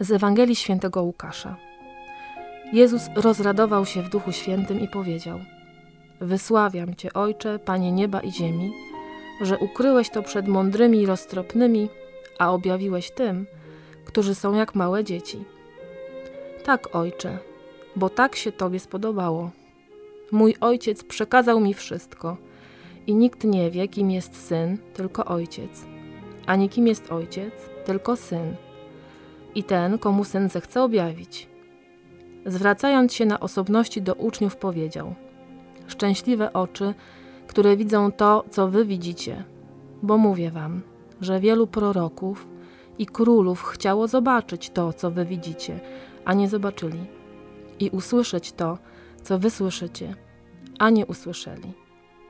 Z Ewangelii Świętego Łukasza. Jezus rozradował się w Duchu Świętym i powiedział: Wysławiam Cię, Ojcze, Panie nieba i ziemi, że ukryłeś to przed mądrymi i roztropnymi, a objawiłeś tym, którzy są jak małe dzieci. Tak, Ojcze, bo tak się Tobie spodobało. Mój Ojciec przekazał mi wszystko i nikt nie wie, kim jest Syn, tylko Ojciec, ani kim jest Ojciec, tylko Syn i ten, komu Syn zechce objawić. Zwracając się na osobności do uczniów powiedział Szczęśliwe oczy, które widzą to, co wy widzicie, bo mówię wam, że wielu proroków i królów chciało zobaczyć to, co wy widzicie, a nie zobaczyli, i usłyszeć to, co wy słyszycie, a nie usłyszeli.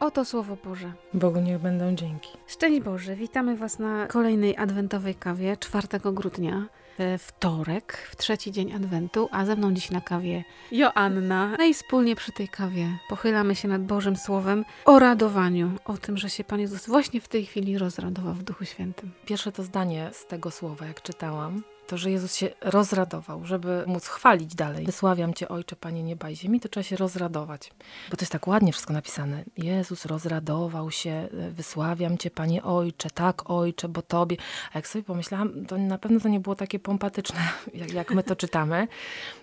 Oto Słowo Boże. Bogu niech będą dzięki. Szczęść Boże, witamy Was na kolejnej adwentowej kawie 4 grudnia, we wtorek, w trzeci dzień adwentu, a ze mną dziś na kawie Joanna. No i wspólnie przy tej kawie pochylamy się nad Bożym Słowem o radowaniu, o tym, że się Pan Jezus właśnie w tej chwili rozradował w Duchu Świętym. Pierwsze to zdanie z tego słowa, jak czytałam, to, że Jezus się rozradował, żeby móc chwalić dalej. Wysławiam Cię, Ojcze, Panie nieba i ziemi, to trzeba się rozradować. Bo to jest tak ładnie wszystko napisane. Jezus rozradował się, wysławiam Cię, Panie Ojcze, tak Ojcze, bo Tobie. A jak sobie pomyślałam, to na pewno to nie było takie pompatyczne, jak, jak my to czytamy.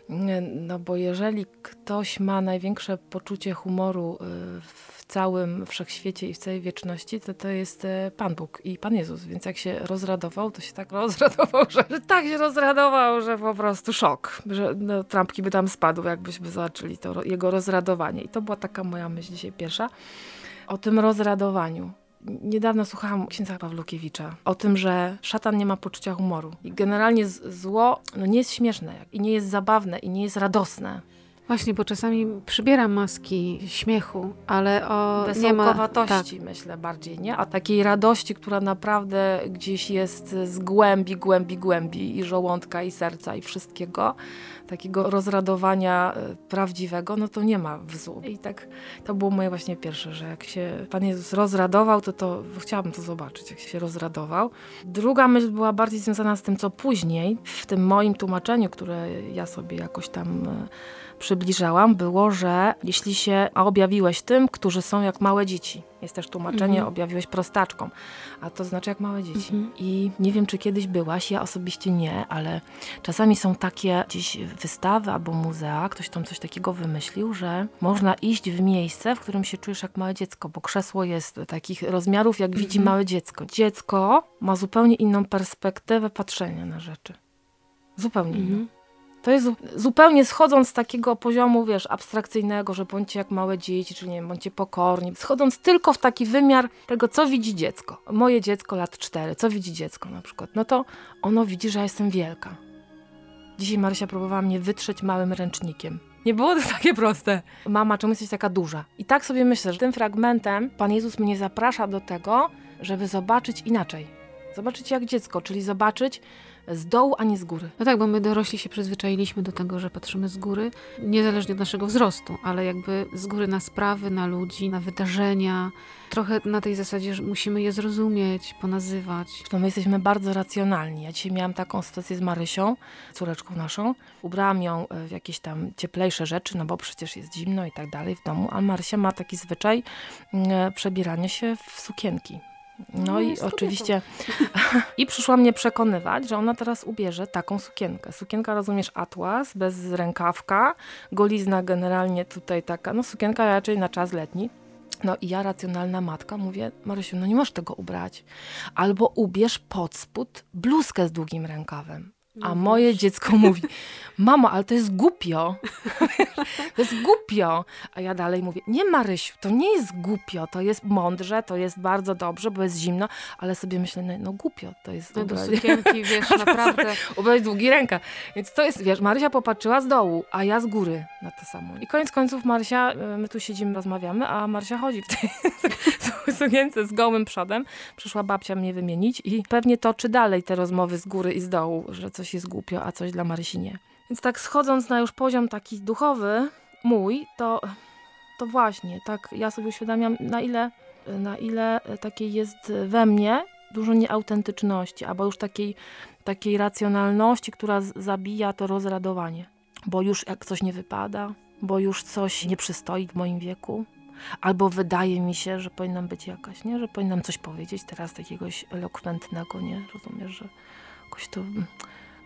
No bo jeżeli ktoś ma największe poczucie humoru y, w całym wszechświecie i w całej wieczności, to to jest y, Pan Bóg i Pan Jezus. Więc jak się rozradował, to się tak rozradował, że, że tak się rozradował, że po prostu szok. Że no, trampki by tam spadły, jakbyśmy zobaczyli to jego rozradowanie. I to była taka moja myśl dzisiaj pierwsza. O tym rozradowaniu. Niedawno słuchałam księdza Pawlukiewicza o tym, że szatan nie ma poczucia humoru. I generalnie zło no, nie jest śmieszne i nie jest zabawne i nie jest radosne. Właśnie, bo czasami przybiera maski śmiechu, ale o ma... tak. myślę bardziej, nie? A takiej radości, która naprawdę gdzieś jest z głębi, głębi, głębi i żołądka, i serca, i wszystkiego, takiego rozradowania e, prawdziwego, no to nie ma w złu. I tak to było moje właśnie pierwsze, że jak się Pan Jezus rozradował, to, to chciałabym to zobaczyć, jak się rozradował. Druga myśl była bardziej związana z tym, co później, w tym moim tłumaczeniu, które ja sobie jakoś tam e, przybliżałam, było, że jeśli się objawiłeś tym, którzy są jak małe dzieci. Jest też tłumaczenie, mhm. objawiłeś prostaczką, a to znaczy jak małe dzieci. Mhm. I nie wiem, czy kiedyś byłaś, ja osobiście nie, ale czasami są takie gdzieś wystawy albo muzea, ktoś tam coś takiego wymyślił, że można iść w miejsce, w którym się czujesz jak małe dziecko, bo krzesło jest takich rozmiarów, jak widzi mhm. małe dziecko. Dziecko ma zupełnie inną perspektywę patrzenia na rzeczy. Zupełnie inną. To jest zupełnie schodząc z takiego poziomu, wiesz, abstrakcyjnego, że bądźcie jak małe dzieci, czyli nie wiem, bądźcie pokorni, schodząc tylko w taki wymiar tego, co widzi dziecko. Moje dziecko lat cztery, co widzi dziecko na przykład? No to ono widzi, że ja jestem wielka. Dzisiaj Marysia próbowała mnie wytrzeć małym ręcznikiem. Nie było to takie proste. Mama, czemu jesteś taka duża? I tak sobie myślę, że tym fragmentem Pan Jezus mnie zaprasza do tego, żeby zobaczyć inaczej. Zobaczyć jak dziecko, czyli zobaczyć, z dołu, a nie z góry. No tak, bo my dorośli się przyzwyczailiśmy do tego, że patrzymy z góry, niezależnie od naszego wzrostu, ale jakby z góry na sprawy, na ludzi, na wydarzenia. Trochę na tej zasadzie, że musimy je zrozumieć, ponazywać. No my jesteśmy bardzo racjonalni. Ja dzisiaj miałam taką sytuację z Marysią, córeczką naszą. Ubrałam ją w jakieś tam cieplejsze rzeczy, no bo przecież jest zimno i tak dalej w domu, a Marysia ma taki zwyczaj mm, przebierania się w sukienki. No, no i oczywiście i przyszła mnie przekonywać, że ona teraz ubierze taką sukienkę. Sukienka, rozumiesz, atlas, bez rękawka, golizna generalnie tutaj taka, no sukienka raczej na czas letni. No i ja, racjonalna matka, mówię, Marysiu, no nie możesz tego ubrać. Albo ubierz pod spód bluzkę z długim rękawem. A no moje dziecko mówi, mamo, ale to jest głupio. to jest głupio. A ja dalej mówię, nie Marysiu, to nie jest głupio, to jest mądrze, to jest bardzo dobrze, bo jest zimno, ale sobie myślę, no, no głupio to jest. No do sukienki, wiesz, naprawdę. ubrać długi ręka. Więc to jest, wiesz, Marysia popatrzyła z dołu, a ja z góry na to samo. I koniec końców Marysia, e, my tu siedzimy, rozmawiamy, a Marysia chodzi w tej sukience z gołym przodem. Przyszła babcia mnie wymienić i pewnie toczy dalej te rozmowy z góry i z dołu, że coś coś jest głupio, a coś dla Marysi nie. Więc tak schodząc na już poziom taki duchowy mój, to, to właśnie, tak ja sobie uświadamiam, na ile, na ile takiej jest we mnie dużo nieautentyczności, albo już takiej, takiej racjonalności, która zabija to rozradowanie. Bo już jak coś nie wypada, bo już coś nie przystoi w moim wieku, albo wydaje mi się, że powinnam być jakaś, nie? Że powinnam coś powiedzieć teraz takiegoś elokwentnego, nie? Rozumiesz, że jakoś to,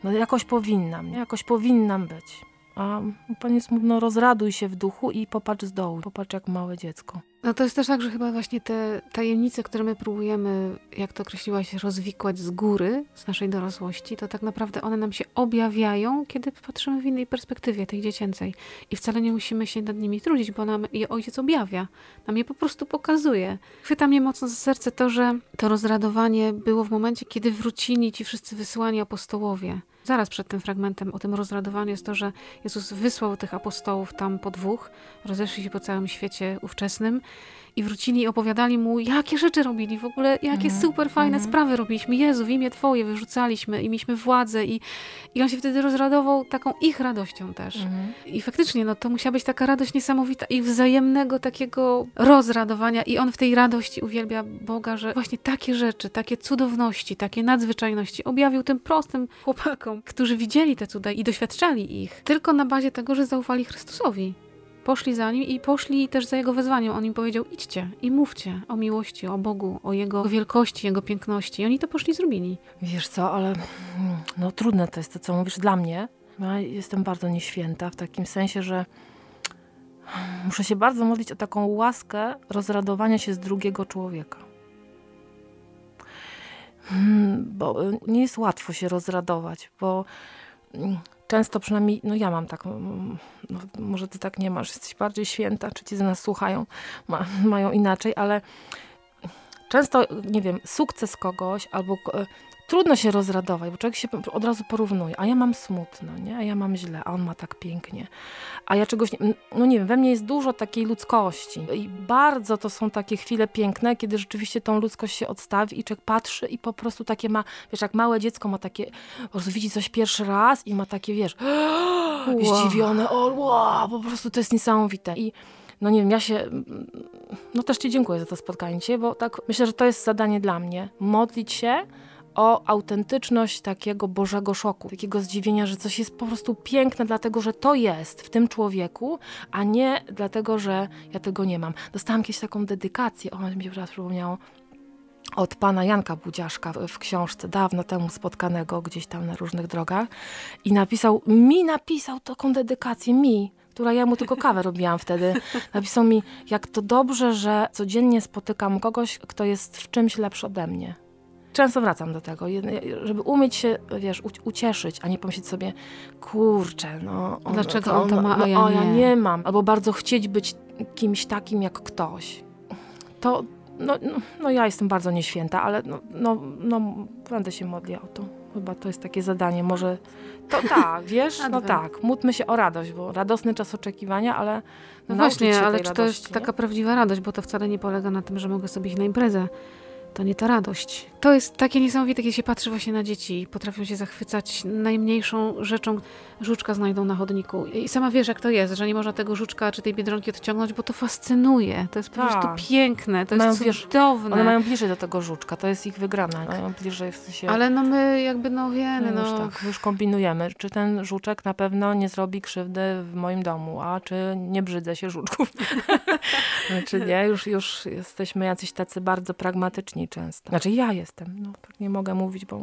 no jakoś powinnam, nie? Jakoś powinnam być. A Pan jest mówi, no rozraduj się w duchu i popatrz z dołu, popatrz jak małe dziecko. No to jest też tak, że chyba właśnie te tajemnice, które my próbujemy, jak to określiłaś, rozwikłać z góry, z naszej dorosłości, to tak naprawdę one nam się objawiają, kiedy patrzymy w innej perspektywie, tej dziecięcej. I wcale nie musimy się nad nimi trudzić, bo nam je ojciec objawia. Nam je po prostu pokazuje. Chwyta mnie mocno za serce to, że to rozradowanie było w momencie, kiedy wrócili ci wszyscy wysłani apostołowie zaraz przed tym fragmentem o tym rozradowaniu jest to, że Jezus wysłał tych apostołów tam po dwóch, rozeszli się po całym świecie ówczesnym i wrócili i opowiadali mu, jakie rzeczy robili, w ogóle jakie mm super fajne mm sprawy robiliśmy. Jezu, w imię Twoje wyrzucaliśmy i mieliśmy władzę i, i on się wtedy rozradował taką ich radością też. Mm I faktycznie, no to musiała być taka radość niesamowita i wzajemnego takiego rozradowania i on w tej radości uwielbia Boga, że właśnie takie rzeczy, takie cudowności, takie nadzwyczajności objawił tym prostym chłopakom, którzy widzieli te cuda i doświadczali ich, tylko na bazie tego, że zaufali Chrystusowi poszli za nim i poszli też za jego wezwaniem. On im powiedział: idźcie i mówcie o miłości, o Bogu, o jego wielkości, jego piękności. I oni to poszli zrobili. Wiesz co, ale mm, no trudne to jest to, co mówisz dla mnie. Ja jestem bardzo nieświęta w takim sensie, że muszę się bardzo modlić o taką łaskę rozradowania się z drugiego człowieka. Hmm, bo nie jest łatwo się rozradować, bo mm, często przynajmniej, no ja mam taką, mm, no może ty tak nie masz, jesteś bardziej święta, czy ci z nas słuchają, ma, mają inaczej, ale często, nie wiem, sukces kogoś albo trudno się rozradować, bo człowiek się od razu porównuje, a ja mam smutno, nie? a ja mam źle, a on ma tak pięknie, a ja czegoś, nie, no nie wiem, we mnie jest dużo takiej ludzkości. I bardzo to są takie chwile piękne, kiedy rzeczywiście tą ludzkość się odstawi i człowiek patrzy i po prostu takie ma, wiesz, jak małe dziecko ma takie, po prostu widzi coś pierwszy raz i ma takie, wiesz, wow. zdziwione, o wow, po prostu to jest niesamowite. I no nie wiem, ja się, no też Ci dziękuję za to spotkanie bo tak myślę, że to jest zadanie dla mnie, modlić się, o autentyczność takiego Bożego szoku, takiego zdziwienia, że coś jest po prostu piękne, dlatego że to jest w tym człowieku, a nie dlatego, że ja tego nie mam. Dostałam kiedyś taką dedykację, o, mi się teraz przypomniało, od pana Janka Budziaszka w książce, dawno temu spotkanego gdzieś tam na różnych drogach i napisał, mi napisał taką dedykację, mi, która ja mu tylko kawę robiłam wtedy. Napisał mi, jak to dobrze, że codziennie spotykam kogoś, kto jest w czymś lepszy ode mnie często wracam do tego, żeby umieć się, wiesz, ucieszyć, a nie pomyśleć sobie, kurczę, no... On, Dlaczego on, on to ma, a no, ja, o, nie. ja nie mam. Albo bardzo chcieć być kimś takim jak ktoś. To, no, no, no ja jestem bardzo nieświęta, ale no, no, no będę się modliła o to. Chyba to jest takie zadanie. Może to tak, wiesz? No tak, módlmy się o radość, bo radosny czas oczekiwania, ale no właśnie, ale czy radości, to jest nie? taka prawdziwa radość, bo to wcale nie polega na tym, że mogę sobie iść na imprezę to nie ta radość. To jest takie niesamowite, kiedy się patrzy właśnie na dzieci i potrafią się zachwycać najmniejszą rzeczą. Żuczka znajdą na chodniku. I sama wiesz, jak to jest, że nie można tego żuczka czy tej biedronki odciągnąć, bo to fascynuje. To jest po tak. prostu piękne, to mają, jest cudowne. One mają bliżej do tego żuczka, to jest ich wygrana. Mają bliżej w sensie... Ale no my jakby, no wiemy, no... Już tak, już kombinujemy, czy ten żuczek na pewno nie zrobi krzywdy w moim domu, a czy nie brzydzę się żuczków. czy nie, już, już jesteśmy jacyś tacy bardzo pragmatyczni często. Znaczy ja jestem, no tak nie mogę mówić, bo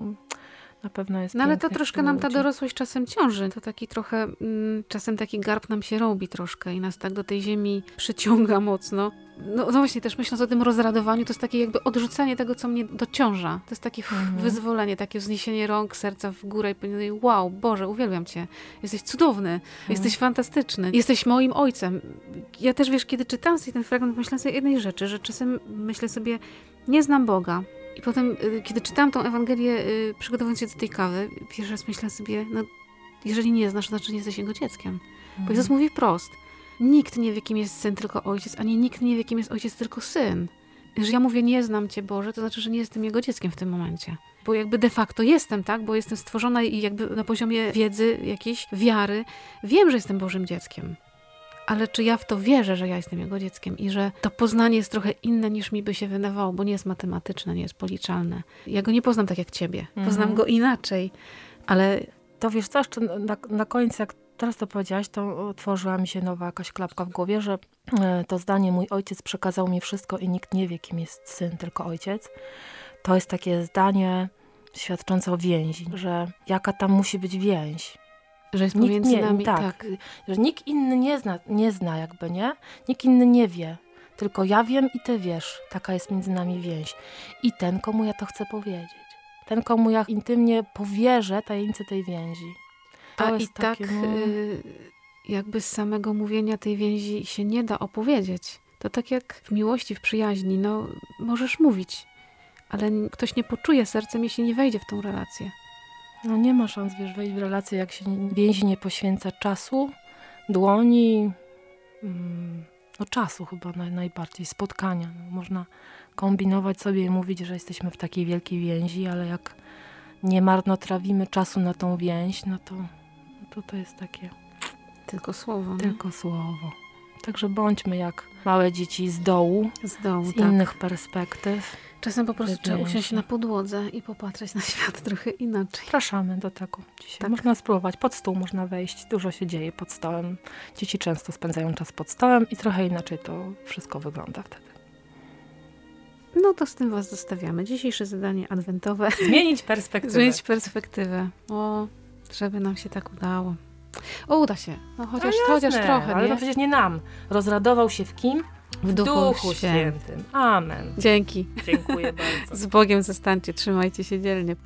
na pewno jest. No ale to troszkę nam ta dorosłość czasem ciąży. To taki trochę, mm, czasem taki garb nam się robi troszkę i nas tak do tej ziemi przyciąga mocno. No, no, właśnie, też myśląc o tym rozradowaniu, to jest takie jakby odrzucenie tego, co mnie dociąża. To jest takie mhm. wyzwolenie, takie wzniesienie rąk, serca w górę i powiedzenie, wow, Boże, uwielbiam Cię. Jesteś cudowny, mhm. jesteś fantastyczny, jesteś moim ojcem. Ja też, wiesz, kiedy czytam sobie ten fragment, myślę sobie jednej rzeczy, że czasem myślę sobie, nie znam Boga, i potem, y, kiedy czytałam tą Ewangelię, y, przygotowując się do tej kawy, pierwszy raz myślałam sobie, no jeżeli nie znasz, to znaczy nie jesteś jego dzieckiem. Bo mhm. Jezus mówi wprost, nikt nie wie, kim jest syn, tylko ojciec, ani nikt nie wie, kim jest ojciec, tylko syn. Jeżeli ja mówię, nie znam cię, Boże, to znaczy, że nie jestem jego dzieckiem w tym momencie. Bo jakby de facto jestem, tak? Bo jestem stworzona i jakby na poziomie wiedzy, jakiejś wiary, wiem, że jestem Bożym dzieckiem. Ale czy ja w to wierzę, że ja jestem jego dzieckiem i że to poznanie jest trochę inne niż mi by się wydawało, bo nie jest matematyczne, nie jest policzalne. Ja go nie poznam tak jak ciebie. Poznam Mhm. go inaczej, ale To wiesz co, jeszcze na, na końcu, jak teraz to powiedziałaś, to otworzyła mi się nowa jakaś klapka w głowie, że e, to zdanie mój ojciec przekazał mi wszystko i nikt nie wie, kim jest syn, tylko ojciec. To jest takie zdanie świadczące o więzi, że jaka tam musi być więź. Że jest Nikt pomiędzy nie, nami. tak, tak. że nikt inny nie zna, nie zna jakby, nie? Nikt inny nie wie. Tylko ja wiem i ty wiesz. Taka jest między nami więź. I ten, komu ja to chcę powiedzieć. Ten, komu ja intymnie powierzę tajemnicę tej więzi. To A i tak takie, no, y, jakby z samego mówienia tej więzi się nie da opowiedzieć. To tak jak w miłości, w przyjaźni, no możesz mówić, ale ktoś nie poczuje sercem, jeśli nie wejdzie w tą relację. No nie ma szans, wiesz, wejść w relację, jak się więzi nie poświęca czasu, dłoni, mm, no czasu chyba naj, najbardziej, spotkania. No, można kombinować sobie i mówić, że jesteśmy w takiej wielkiej więzi, ale jak nie marnotrawimy czasu na tą więź, no to to, to jest takie Tylko słowo. nie? tylko słowo. Także bądźmy jak małe dzieci z dołu, Z dołu, z tak. innych perspektyw. Czasem po prostu trzeba usiąść na podłodze i popatrzeć na świat trochę inaczej. Zapraszamy do tego dzisiaj. Tak. Można spróbować, pod stół można wejść, dużo się dzieje pod stołem. Dzieci często spędzają czas pod stołem i trochę inaczej to wszystko wygląda wtedy. No to z tym was zostawiamy. Dzisiejsze zadanie adwentowe. Zmienić perspektywę. Zmienić perspektywę. O, żeby nam się tak udało. O, uda się. No chociaż, No chociaż jasne, trochę, Ale nie? to przecież nie nam. Rozradował się w kim? W Duchu, Świętym. Amen. Dzięki. Dziękuję bardzo. Z Bogiem zostańcie, trzymajcie się dzielnie.